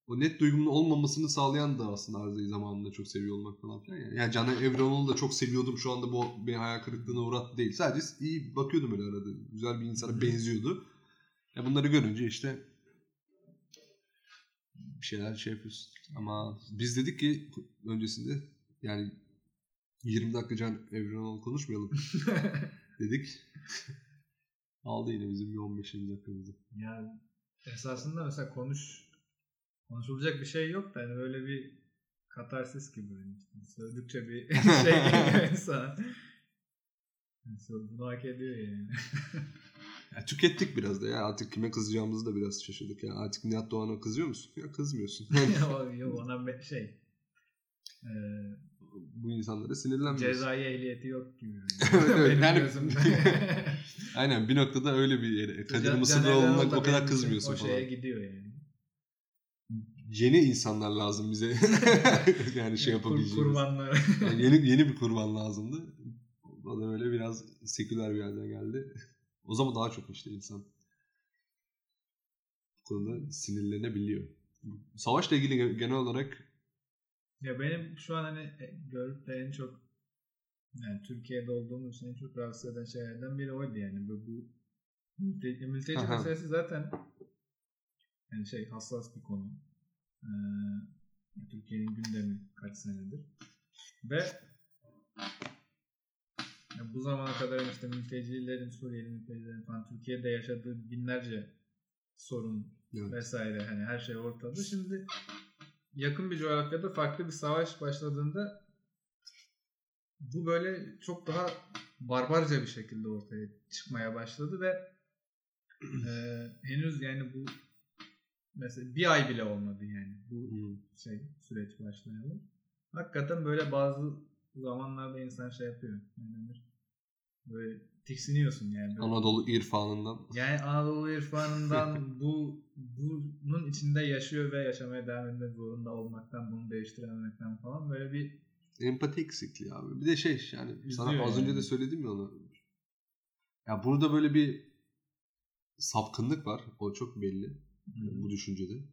S3: o net duygumun olmamasını sağlayan da aslında Arda'yı zamanında çok seviyor olmak falan filan yani. Yani Caner Evrenol'u da çok seviyordum şu anda bu beni hayal kırıklığına uğrattı değil. Sadece iyi bakıyordum öyle arada. Güzel bir insana benziyordu. Ya bunları görünce işte bir şeyler şey yapıyorsun. Ama biz dedik ki öncesinde yani 20 dakika Can Evrenol konuşmayalım [laughs] dedik. Aldı yine bizim bir 15-20 dakikamızı.
S2: yani esasında mesela konuş konuşulacak bir şey yok da hani böyle bir katarsis gibi işte söyledikçe bir [laughs] şey geliyor [laughs] insana. Yani bunu hak ediyor yani. [laughs]
S3: Ya tükettik biraz da ya artık kime kızacağımızı da biraz şaşırdık ya. Artık Nihat Doğan'a kızıyor musun? Ya kızmıyorsun.
S2: Yok ona şey e,
S3: Bu insanlara sinirlenmiyorsun.
S2: cezai ehliyeti yok gibi. Yani. [laughs]
S3: Evet, evet. Yani-. [laughs] Aynen bir noktada öyle bir yere. Kadir
S2: Can-
S3: Mısırlıoğlu'na
S2: Caner Erol da
S3: o kadar kızmıyorsun
S2: O
S3: falan.
S2: şeye gidiyor yani.
S3: Yeni insanlar lazım bize. [laughs] yani şey
S2: Kur-
S3: yapabileceğimiz.
S2: Kurbanlar.
S3: Yani yeni yeni bir kurban lazımdı. O da öyle biraz seküler bir yerden geldi. O zaman daha çok işte insan konuda sinirlenebiliyor. Savaşla ilgili ge- genel olarak
S2: Ya benim şu an hani e, görüp de en çok yani Türkiye'de olduğum için en çok rahatsız eden şeylerden biri oydu yani. Bu, bu mülteci, mülteci meselesi zaten yani şey hassas bir konu. Ee, Türkiye'nin gündemi kaç senedir. Ve ya bu zamana kadar işte mültecilerin, Suriyeli mültecilerin falan Türkiye'de yaşadığı binlerce sorun
S3: Evet.
S2: vesaire hani her şey ortada. Şimdi yakın bir coğrafyada farklı bir savaş başladığında bu böyle çok daha barbarca bir şekilde ortaya çıkmaya başladı ve [clears throat] e, henüz yani bu mesela bir ay bile olmadı yani bu
S3: Hmm.
S2: şey süreç başlayalı. Hakikaten böyle bazı zamanlarda insan şey yapıyor. Ne denir? Böyle tiksiniyorsun yani. Böyle.
S3: Anadolu irfanından
S2: Yani Anadolu irfanından [laughs] bu bunun içinde yaşıyor ve yaşamaya devam etmek zorunda olmaktan, bunu değiştirememekten falan böyle bir
S3: empati eksikliği abi. Bir de şey yani sana
S2: Üzüyor
S3: az önce de söyledim ya onu. Ya burada böyle bir sapkınlık var. O çok belli. bu düşüncede.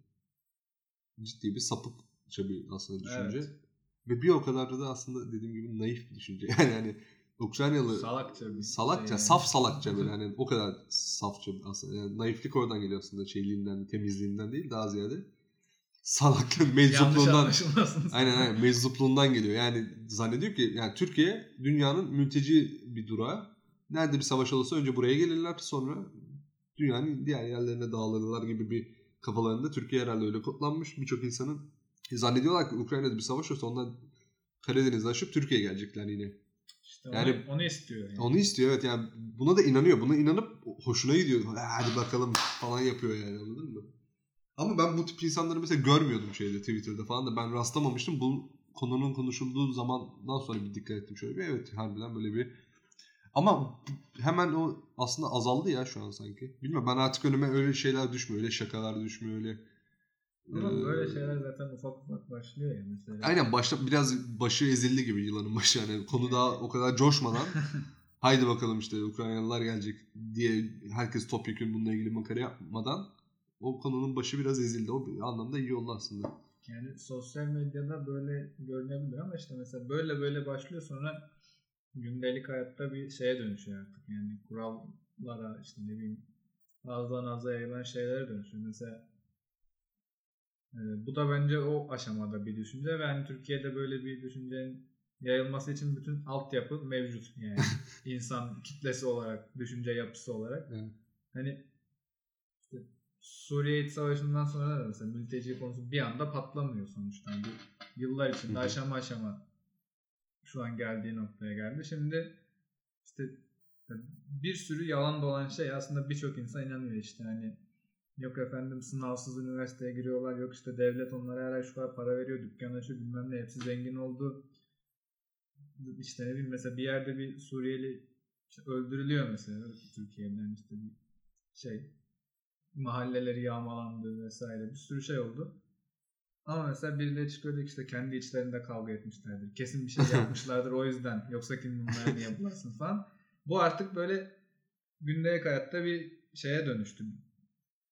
S3: Ciddi bir sapıkça bir aslında düşünce.
S2: Evet.
S3: Ve bir o kadar da aslında dediğim gibi naif bir düşünce. [laughs] Yani hani Ukraynalı
S2: salakça bir
S3: salakça,
S2: şey yani.
S3: saf salakça böyle [laughs] hani o kadar safça aslında. Yani naiflik oradan geliyor aslında şeyliğinden, temizliğinden değil daha ziyade. Salak
S2: Yanlış
S3: meczupluğundan. Aynen aynen [laughs] meczupluğundan geliyor. Yani zannediyor ki yani Türkiye dünyanın mülteci bir durağı. Nerede bir savaş olursa önce buraya gelirler sonra dünyanın diğer yerlerine dağılırlar gibi bir kafalarında Türkiye herhalde öyle kodlanmış. Birçok insanın zannediyorlar ki Ukrayna'da bir savaş olsa ondan Karadeniz'i aşıp Türkiye'ye gelecekler yine.
S2: İşte
S3: Yani-
S2: onu, onu istiyor yani.
S3: Onu istiyor evet yani buna da inanıyor. Buna inanıp hoşuna gidiyor. Hadi bakalım falan yapıyor yani anladın mı? Ama ben bu tip insanları mesela görmüyordum şeyde Twitter'da falan da ben rastlamamıştım. Bu konunun konuşulduğu zamandan sonra bir dikkat ettim şöyle bir. Evet harbiden böyle bir ama hemen o aslında azaldı ya şu an sanki. Bilmiyorum ben artık önüme öyle şeyler düşmüyor. Öyle şakalar düşmüyor öyle.
S2: Ama
S3: Ee,
S2: böyle şeyler zaten ufak ufak başlıyor ya mesela.
S3: Aynen başta biraz başı ezildi gibi yılanın başı yani konu daha o kadar coşmadan [laughs] haydi bakalım işte Ukraynalılar gelecek diye herkes topyekun bununla ilgili makara yapmadan o konunun başı biraz ezildi. O bir anlamda iyi oldu aslında.
S2: Yani sosyal medyada böyle görünebilir ama işte mesela böyle böyle başlıyor sonra gündelik hayatta bir şeye dönüşüyor artık. Yani kurallara işte ne bileyim ağızdan ağza yayılan şeylere dönüşüyor. Mesela bu da bence o aşamada bir düşünce ve hani Türkiye'de böyle bir düşüncenin yayılması için bütün altyapı mevcut. Yani [laughs] insan kitlesi olarak, düşünce yapısı olarak.
S3: Evet.
S2: Hani işte Suriye İç Savaşı'ndan sonra da mesela mülteci konusu bir anda patlamıyor sonuçta. Yani yıllar içinde aşama aşama şu an geldiği noktaya geldi. Şimdi işte bir sürü yalan dolan şey aslında birçok insan inanıyor işte hani yok efendim sınavsız üniversiteye giriyorlar yok işte devlet onlara her ay şu kadar para veriyor dükkan açıyor bilmem ne hepsi zengin oldu işte ne bileyim mesela bir yerde bir Suriyeli işte öldürülüyor mesela Türkiye'den işte bir şey mahalleleri yağmalandı vesaire bir sürü şey oldu. Ama mesela birileri çıkıyor diyor ki işte kendi içlerinde kavga etmişlerdir. Kesin bir şey [laughs] yapmışlardır o yüzden. Yoksa kim bunlara niye bulasın falan. Bu artık böyle gündelik hayatta bir şeye dönüştü.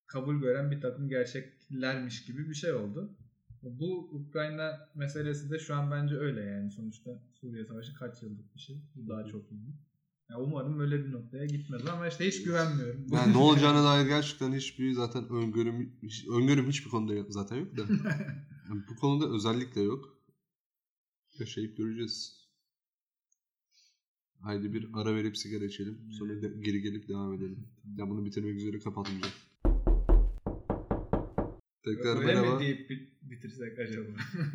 S2: Kabul gören bir takım gerçeklermiş gibi bir şey oldu. Bu Ukrayna meselesi de şu an bence öyle yani. Sonuçta Suriye Savaşı kaç yıllık bir şey. Bu daha çok iyi. Ya umarım öyle bir noktaya gitmez ama işte hiç güvenmiyorum.
S3: Yani ne olacağına dair gerçekten hiçbir zaten öngörüm, öngörüm hiçbir konuda yok- zaten yok da. [laughs] Yani bu konuda özellikle yok. Yaşayıp göreceğiz. Haydi bir ara verip sigara içelim. Sonra de- geri gelip devam edelim. Ya bunu bitirmek üzere kapatmayacağım. Tekrar
S2: Öyle
S3: merhaba.
S2: mi deyip bit- bitirsek acaba?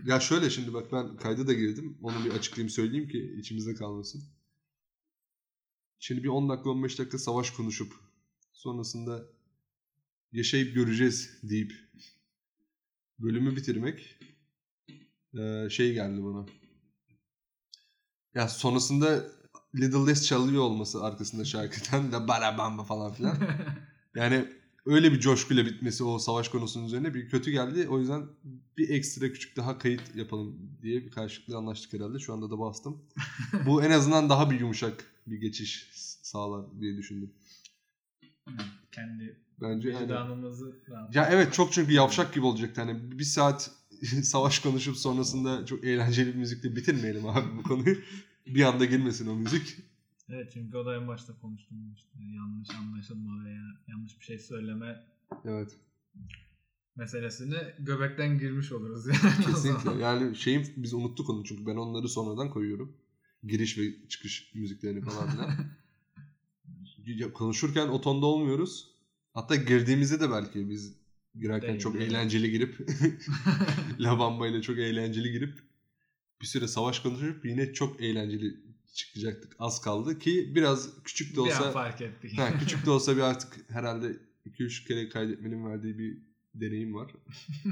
S3: Ya şöyle şimdi bak ben kayda da girdim. Onu bir açıklayayım söyleyeyim ki içimizde kalmasın. Şimdi bir 10 dakika 15 dakika savaş konuşup Sonrasında yaşayıp göreceğiz deyip bölümü bitirmek eee, şey geldi bana. Ya sonrasında Little Less çalıyor olması arkasında şarkıdan da bara bamba falan filan. [laughs] Yani öyle bir coşkuyla bitmesi o savaş konusunun üzerine bir kötü geldi. O yüzden bir ekstra küçük daha kayıt yapalım diye bir karşılıklı anlaştık herhalde. Şu anda da bastım. [laughs] Bu en azından daha bir yumuşak bir geçiş sağlar diye düşündüm.
S2: Kendi
S3: Bence yani.
S2: vicdanımızı rahat-
S3: Ya evet çok çünkü yavşak gibi olacaktı. Hani bir saat [laughs] savaş konuşup sonrasında çok eğlenceli bir müzikle bitirmeyelim abi bu konuyu. Bir anda girmesin o müzik.
S2: Evet çünkü o da en başta konuştuğum işte yanlış anlaşılma veya yanlış bir şey söyleme
S3: Evet.
S2: meselesini göbekten girmiş oluruz [laughs] yani.
S3: Kesinlikle. Yani şeyin biz unuttuk onu çünkü ben onları sonradan koyuyorum. Giriş ve çıkış müziklerini falan. [laughs] Ya konuşurken o tonda olmuyoruz. Hatta girdiğimizde de belki biz girerken
S2: Değil,
S3: çok
S2: değil.
S3: eğlenceli girip [laughs] Lavamba ile çok eğlenceli girip bir süre savaş konuşup yine çok eğlenceli çıkacaktık. Az kaldı ki biraz küçük de
S2: Bir
S3: olsa
S2: fark ettik.
S3: ha, küçük de [laughs] olsa bir artık herhalde 2-3 kere kaydetmenin verdiği bir deneyim var.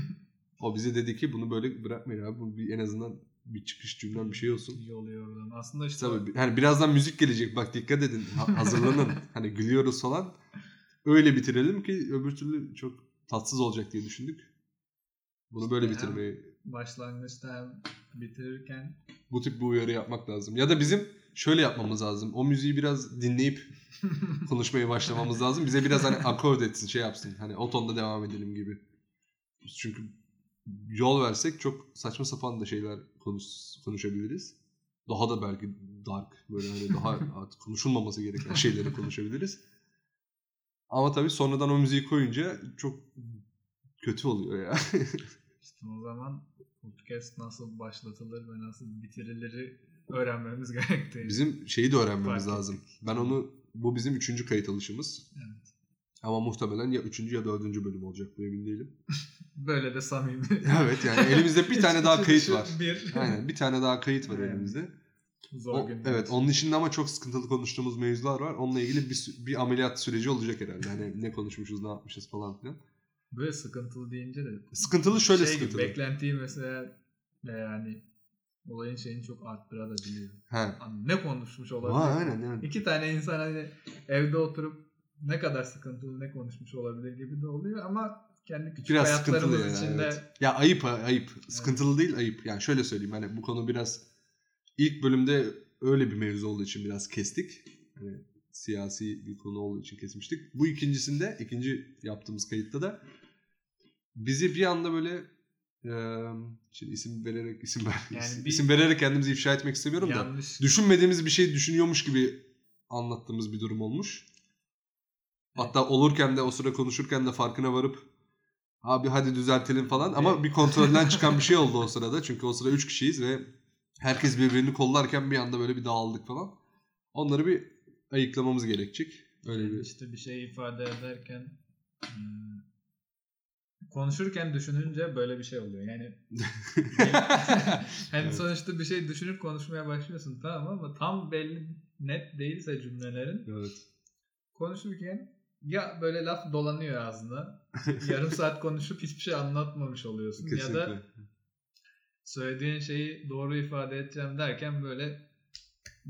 S3: [laughs] o bize dedi ki bunu böyle bırakmayın abi. Bu bir en azından bir çıkış cümlem bir şey olsun.
S2: İyi oluyor oradan. Aslında işte
S3: Tabii hani birazdan müzik gelecek bak dikkat edin ha- hazırlanın [laughs] hani gülüyoruz falan öyle bitirelim ki öbür türlü çok tatsız olacak diye düşündük. Bunu böyle bitirmeyi
S2: başlangıçta hem bitirirken
S3: bu tip bir uyarı yapmak lazım. Ya da bizim şöyle yapmamız lazım. O müziği biraz dinleyip [laughs] konuşmaya başlamamız lazım. Bize biraz hani akord etsin, şey yapsın. Hani o tonda devam edelim gibi. Çünkü yol versek çok saçma sapan da şeyler konuş, konuşabiliriz. Daha da belki dark böyle hani daha [laughs] artık konuşulmaması gereken şeyleri konuşabiliriz. Ama tabii sonradan o müziği koyunca çok kötü oluyor ya.
S2: işte o zaman podcast nasıl başlatılır ve nasıl bitirilir öğrenmemiz [laughs] gerektiği.
S3: Bizim şeyi de öğrenmemiz
S2: Fark
S3: lazım.
S2: ettik.
S3: Ben onu bu bizim üçüncü kayıt alışımız.
S2: Evet.
S3: Ama muhtemelen ya üçüncü ya dördüncü bölüm olacak bu emin değilim. [laughs]
S2: Böyle de samimi. [laughs]
S3: evet yani elimizde bir tane daha kayıt var.
S2: Bir.
S3: Aynen bir tane daha kayıt var
S2: Aynen.
S3: elimizde.
S2: Zor
S3: O, evet
S2: için.
S3: onun dışında ama çok sıkıntılı konuştuğumuz mevzular var. Onunla ilgili bir, bir ameliyat süreci olacak herhalde. Hani ne konuşmuşuz ne yapmışız falan filan.
S2: Böyle sıkıntılı deyince de
S3: Sıkıntılı şöyle
S2: şey gibi,
S3: sıkıntılı.
S2: beklentiyi mesela yani olayın şeyini çok arttırabiliyor. Hani ne konuşmuş olabilir?
S3: Aa, aynen yani.
S2: İki tane insan hani evde oturup ne kadar sıkıntılı ne konuşmuş olabilir gibi de oluyor ama kendi küçük
S3: Biraz
S2: hayatlarımız
S3: yani.
S2: içinde
S3: evet. Ya ayıp ayıp. Sıkıntılı değil ayıp. Yani şöyle söyleyeyim hani bu konu biraz ilk bölümde öyle bir mevzu olduğu için biraz kestik. Hani siyasi bir konu olduğu için kesmiştik. Bu ikincisinde, ikinci yaptığımız kayıtta da bizi bir anda böyle eee şimdi isim vererek isim ver
S2: Yani bir-
S3: isim vererek kendimizi ifşa etmek istemiyorum da düşünmediğimiz bir şey düşünüyormuş gibi anlattığımız bir durum olmuş. Hatta olurken de o sıra konuşurken de farkına varıp abi hadi düzeltelim falan ama bir kontrolden çıkan bir şey [laughs] oldu o sırada. Çünkü o sıra 3 kişiyiz ve herkes birbirini kollarken bir anda böyle bir dağıldık falan. Onları bir ayıklamamız gerekecek. Öyle bir
S2: işte bir şey ifade ederken hmm, konuşurken düşününce böyle bir şey oluyor. Yani [laughs] hani
S3: Evet.
S2: sonuçta bir şey düşünüp konuşmaya başlıyorsun tamam ama tam belli net değilse cümlelerin
S3: Evet.
S2: konuşurken ya böyle laf dolanıyor ağzına. Yarım saat konuşup hiçbir şey anlatmamış oluyorsun. Ya
S3: Kesinlikle.
S2: da söylediğin şeyi doğru ifade edeceğim derken böyle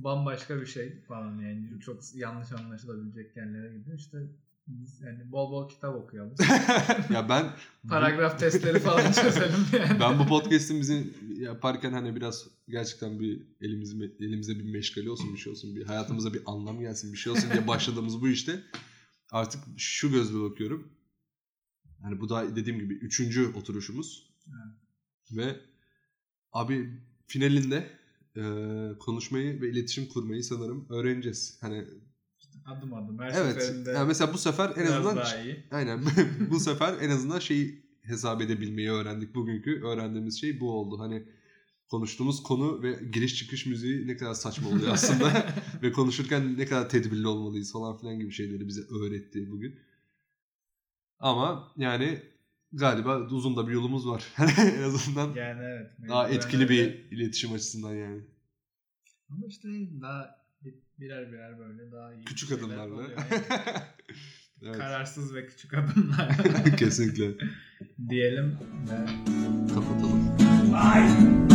S2: bambaşka bir şey falan yani çok yanlış anlaşılabilecek yerlere gidiyor. İşte biz yani bol bol kitap okuyalım. [laughs]
S3: ya ben
S2: Paragraf testleri falan [laughs] çözelim yani.
S3: ben bu podcast'imizi yaparken hani biraz gerçekten bir elimiz elimize bir meşgale olsun bir şey olsun bir hayatımıza bir anlam gelsin bir şey olsun diye başladığımız bu işte artık şu gözle bakıyorum. Hani bu da dediğim gibi üçüncü oturuşumuz. Ve abi finalinde e, konuşmayı ve iletişim kurmayı sanırım öğreneceğiz. Hani
S2: Adım adım her
S3: evet.
S2: seferinde
S3: Yani mesela bu sefer en azından
S2: daha iyi.
S3: Aynen. [laughs] bu sefer en azından şeyi hesap edebilmeyi öğrendik. Bugünkü öğrendiğimiz şey bu oldu. Hani konuştuğumuz konu ve giriş çıkış müziği ne kadar saçma oluyor aslında. [laughs] ve konuşurken ne kadar tedbirli olmalıyız falan filan gibi şeyleri bize öğretti bugün. Ama yani galiba uzun da bir yolumuz var. [laughs] en azından
S2: Yani evet.
S3: daha etkili bir
S2: öyle.
S3: iletişim açısından yani.
S2: Ama işte daha birer birer böyle daha iyi
S3: Küçük adımlarla.
S2: yani. [laughs]
S3: Evet.
S2: Kararsız ve küçük adımlar [laughs]
S3: Kesinlikle.
S2: diyelim ve
S3: Kapatalım.
S1: Action.